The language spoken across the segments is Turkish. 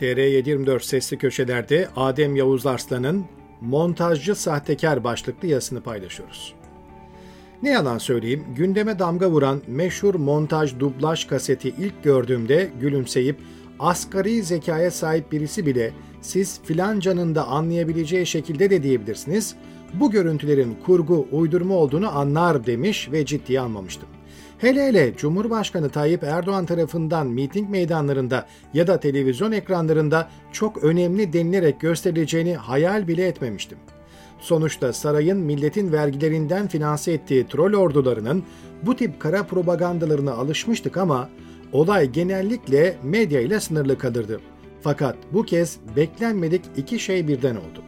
TR724 sesli köşelerde Adem Yavuz Arslan'ın Montajcı Sahtekar başlıklı yazısını paylaşıyoruz. Ne yalan söyleyeyim, gündeme damga vuran meşhur montaj dublaj kaseti ilk gördüğümde gülümseyip asgari zekaya sahip birisi bile siz filancanın da anlayabileceği şekilde de diyebilirsiniz, bu görüntülerin kurgu, uydurma olduğunu anlar demiş ve ciddiye almamıştım. Hele hele Cumhurbaşkanı Tayyip Erdoğan tarafından miting meydanlarında ya da televizyon ekranlarında çok önemli denilerek gösterileceğini hayal bile etmemiştim. Sonuçta sarayın milletin vergilerinden finanse ettiği troll ordularının bu tip kara propagandalarına alışmıştık ama olay genellikle medya ile sınırlı kalırdı. Fakat bu kez beklenmedik iki şey birden oldu.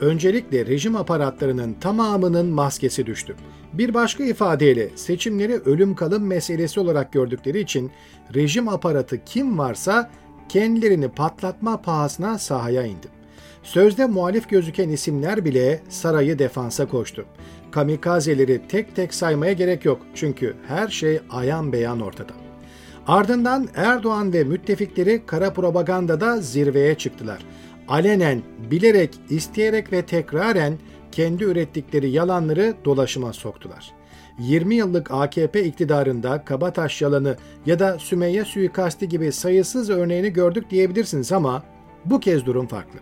Öncelikle rejim aparatlarının tamamının maskesi düştü. Bir başka ifadeyle seçimleri ölüm kalım meselesi olarak gördükleri için rejim aparatı kim varsa kendilerini patlatma pahasına sahaya indi. Sözde muhalif gözüken isimler bile sarayı defansa koştu. Kamikazeleri tek tek saymaya gerek yok çünkü her şey ayan beyan ortada. Ardından Erdoğan ve müttefikleri kara propagandada zirveye çıktılar. Alenen, bilerek, isteyerek ve tekraren kendi ürettikleri yalanları dolaşıma soktular. 20 yıllık AKP iktidarında Kabataş yalanı ya da Sümeyye suikasti gibi sayısız örneğini gördük diyebilirsiniz ama bu kez durum farklı.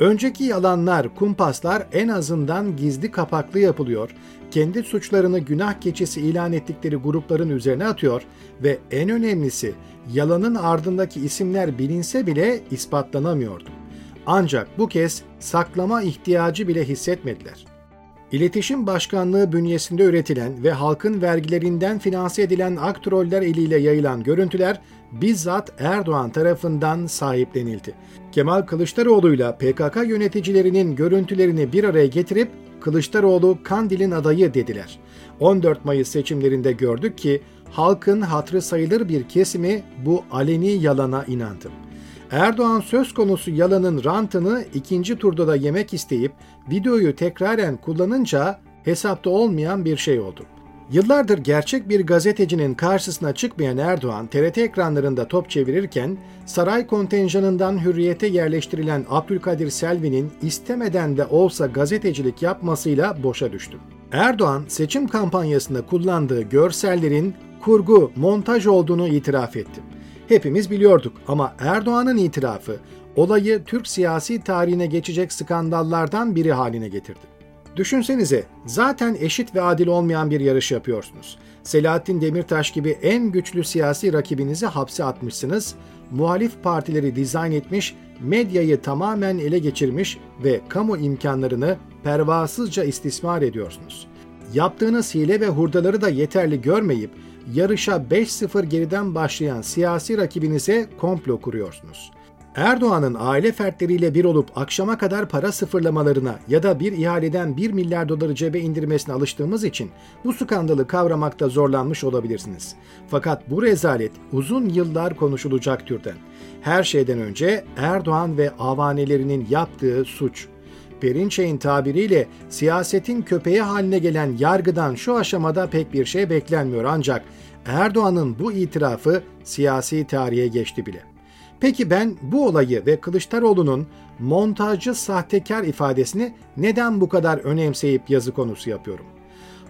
Önceki yalanlar, kumpaslar en azından gizli kapaklı yapılıyor, kendi suçlarını günah keçisi ilan ettikleri grupların üzerine atıyor ve en önemlisi yalanın ardındaki isimler bilinse bile ispatlanamıyordu. Ancak bu kez saklama ihtiyacı bile hissetmediler. İletişim Başkanlığı bünyesinde üretilen ve halkın vergilerinden finanse edilen aktroller eliyle yayılan görüntüler bizzat Erdoğan tarafından sahiplenildi. Kemal Kılıçdaroğlu'yla PKK yöneticilerinin görüntülerini bir araya getirip Kılıçdaroğlu Kandil'in adayı dediler. 14 Mayıs seçimlerinde gördük ki halkın hatrı sayılır bir kesimi bu aleni yalana inandı. Erdoğan söz konusu yalanın rantını ikinci turda da yemek isteyip videoyu tekraren kullanınca hesapta olmayan bir şey oldu. Yıllardır gerçek bir gazetecinin karşısına çıkmayan Erdoğan, TRT ekranlarında top çevirirken saray kontenjanından hürriyete yerleştirilen Abdülkadir Selvi'nin istemeden de olsa gazetecilik yapmasıyla boşa düştü. Erdoğan, seçim kampanyasında kullandığı görsellerin kurgu, montaj olduğunu itiraf etti hepimiz biliyorduk ama Erdoğan'ın itirafı olayı Türk siyasi tarihine geçecek skandallardan biri haline getirdi. Düşünsenize, zaten eşit ve adil olmayan bir yarış yapıyorsunuz. Selahattin Demirtaş gibi en güçlü siyasi rakibinizi hapse atmışsınız, muhalif partileri dizayn etmiş, medyayı tamamen ele geçirmiş ve kamu imkanlarını pervasızca istismar ediyorsunuz. Yaptığınız hile ve hurdaları da yeterli görmeyip yarışa 5-0 geriden başlayan siyasi rakibinize komplo kuruyorsunuz. Erdoğan'ın aile fertleriyle bir olup akşama kadar para sıfırlamalarına ya da bir ihaleden 1 milyar doları cebe indirmesine alıştığımız için bu skandalı kavramakta zorlanmış olabilirsiniz. Fakat bu rezalet uzun yıllar konuşulacak türden. Her şeyden önce Erdoğan ve avanelerinin yaptığı suç. Perinçey'in tabiriyle siyasetin köpeği haline gelen yargıdan şu aşamada pek bir şey beklenmiyor ancak Erdoğan'ın bu itirafı siyasi tarihe geçti bile. Peki ben bu olayı ve Kılıçdaroğlu'nun montajcı sahtekar ifadesini neden bu kadar önemseyip yazı konusu yapıyorum?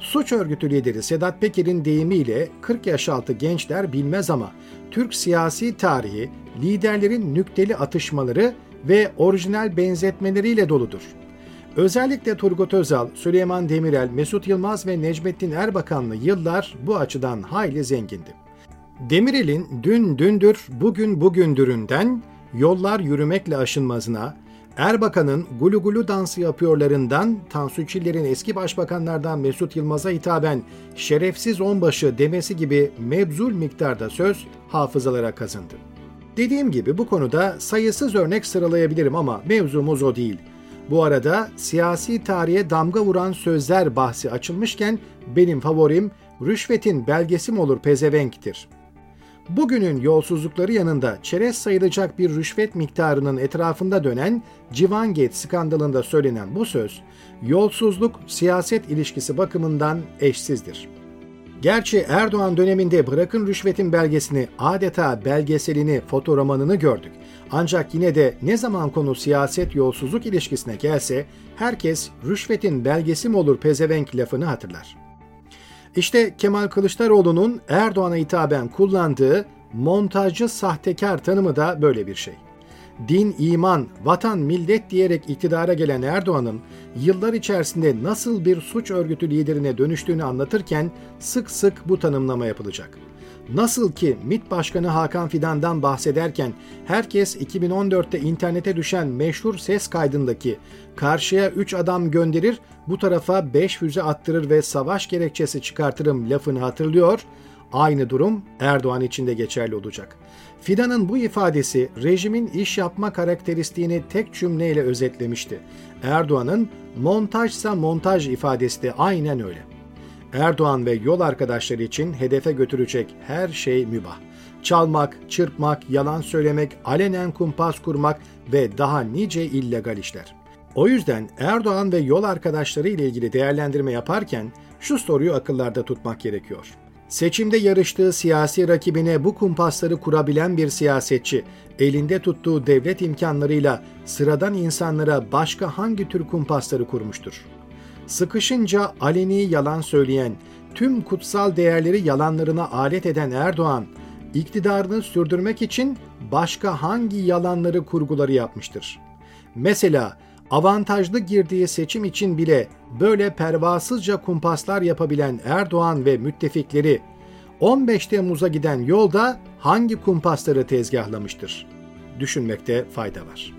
Suç örgütü lideri Sedat Peker'in deyimiyle 40 yaş altı gençler bilmez ama Türk siyasi tarihi liderlerin nükteli atışmaları ve orijinal benzetmeleriyle doludur. Özellikle Turgut Özal, Süleyman Demirel, Mesut Yılmaz ve Necmettin Erbakanlı yıllar bu açıdan hayli zengindi. Demirel'in dün dündür, bugün bugündüründen yollar yürümekle aşınmazına, Erbakan'ın gulu gulu dansı yapıyorlarından Tansu Çiller'in eski başbakanlardan Mesut Yılmaz'a hitaben şerefsiz onbaşı demesi gibi mebzul miktarda söz hafızalara kazındı. Dediğim gibi bu konuda sayısız örnek sıralayabilirim ama mevzumuz o değil. Bu arada siyasi tarihe damga vuran sözler bahsi açılmışken benim favorim rüşvetin belgesi mi olur pezevenktir. Bugünün yolsuzlukları yanında çerez sayılacak bir rüşvet miktarının etrafında dönen Civangate skandalında söylenen bu söz, yolsuzluk siyaset ilişkisi bakımından eşsizdir. Gerçi Erdoğan döneminde bırakın rüşvetin belgesini adeta belgeselini, fotoromanını gördük. Ancak yine de ne zaman konu siyaset yolsuzluk ilişkisine gelse herkes rüşvetin belgesi mi olur pezevenk lafını hatırlar. İşte Kemal Kılıçdaroğlu'nun Erdoğan'a hitaben kullandığı montajcı sahtekar tanımı da böyle bir şey din, iman, vatan, millet diyerek iktidara gelen Erdoğan'ın yıllar içerisinde nasıl bir suç örgütü liderine dönüştüğünü anlatırken sık sık bu tanımlama yapılacak. Nasıl ki MİT Başkanı Hakan Fidan'dan bahsederken herkes 2014'te internete düşen meşhur ses kaydındaki karşıya 3 adam gönderir, bu tarafa 5 füze attırır ve savaş gerekçesi çıkartırım lafını hatırlıyor, Aynı durum Erdoğan için de geçerli olacak. Fidan'ın bu ifadesi rejimin iş yapma karakteristiğini tek cümleyle özetlemişti. Erdoğan'ın montajsa montaj ifadesi de aynen öyle. Erdoğan ve yol arkadaşları için hedefe götürecek her şey mübah. Çalmak, çırpmak, yalan söylemek, alenen kumpas kurmak ve daha nice illegal işler. O yüzden Erdoğan ve yol arkadaşları ile ilgili değerlendirme yaparken şu soruyu akıllarda tutmak gerekiyor. Seçimde yarıştığı siyasi rakibine bu kumpasları kurabilen bir siyasetçi, elinde tuttuğu devlet imkanlarıyla sıradan insanlara başka hangi tür kumpasları kurmuştur? Sıkışınca aleni yalan söyleyen, tüm kutsal değerleri yalanlarına alet eden Erdoğan, iktidarını sürdürmek için başka hangi yalanları kurguları yapmıştır? Mesela avantajlı girdiği seçim için bile böyle pervasızca kumpaslar yapabilen Erdoğan ve müttefikleri 15 Temmuz'a giden yolda hangi kumpasları tezgahlamıştır? Düşünmekte fayda var.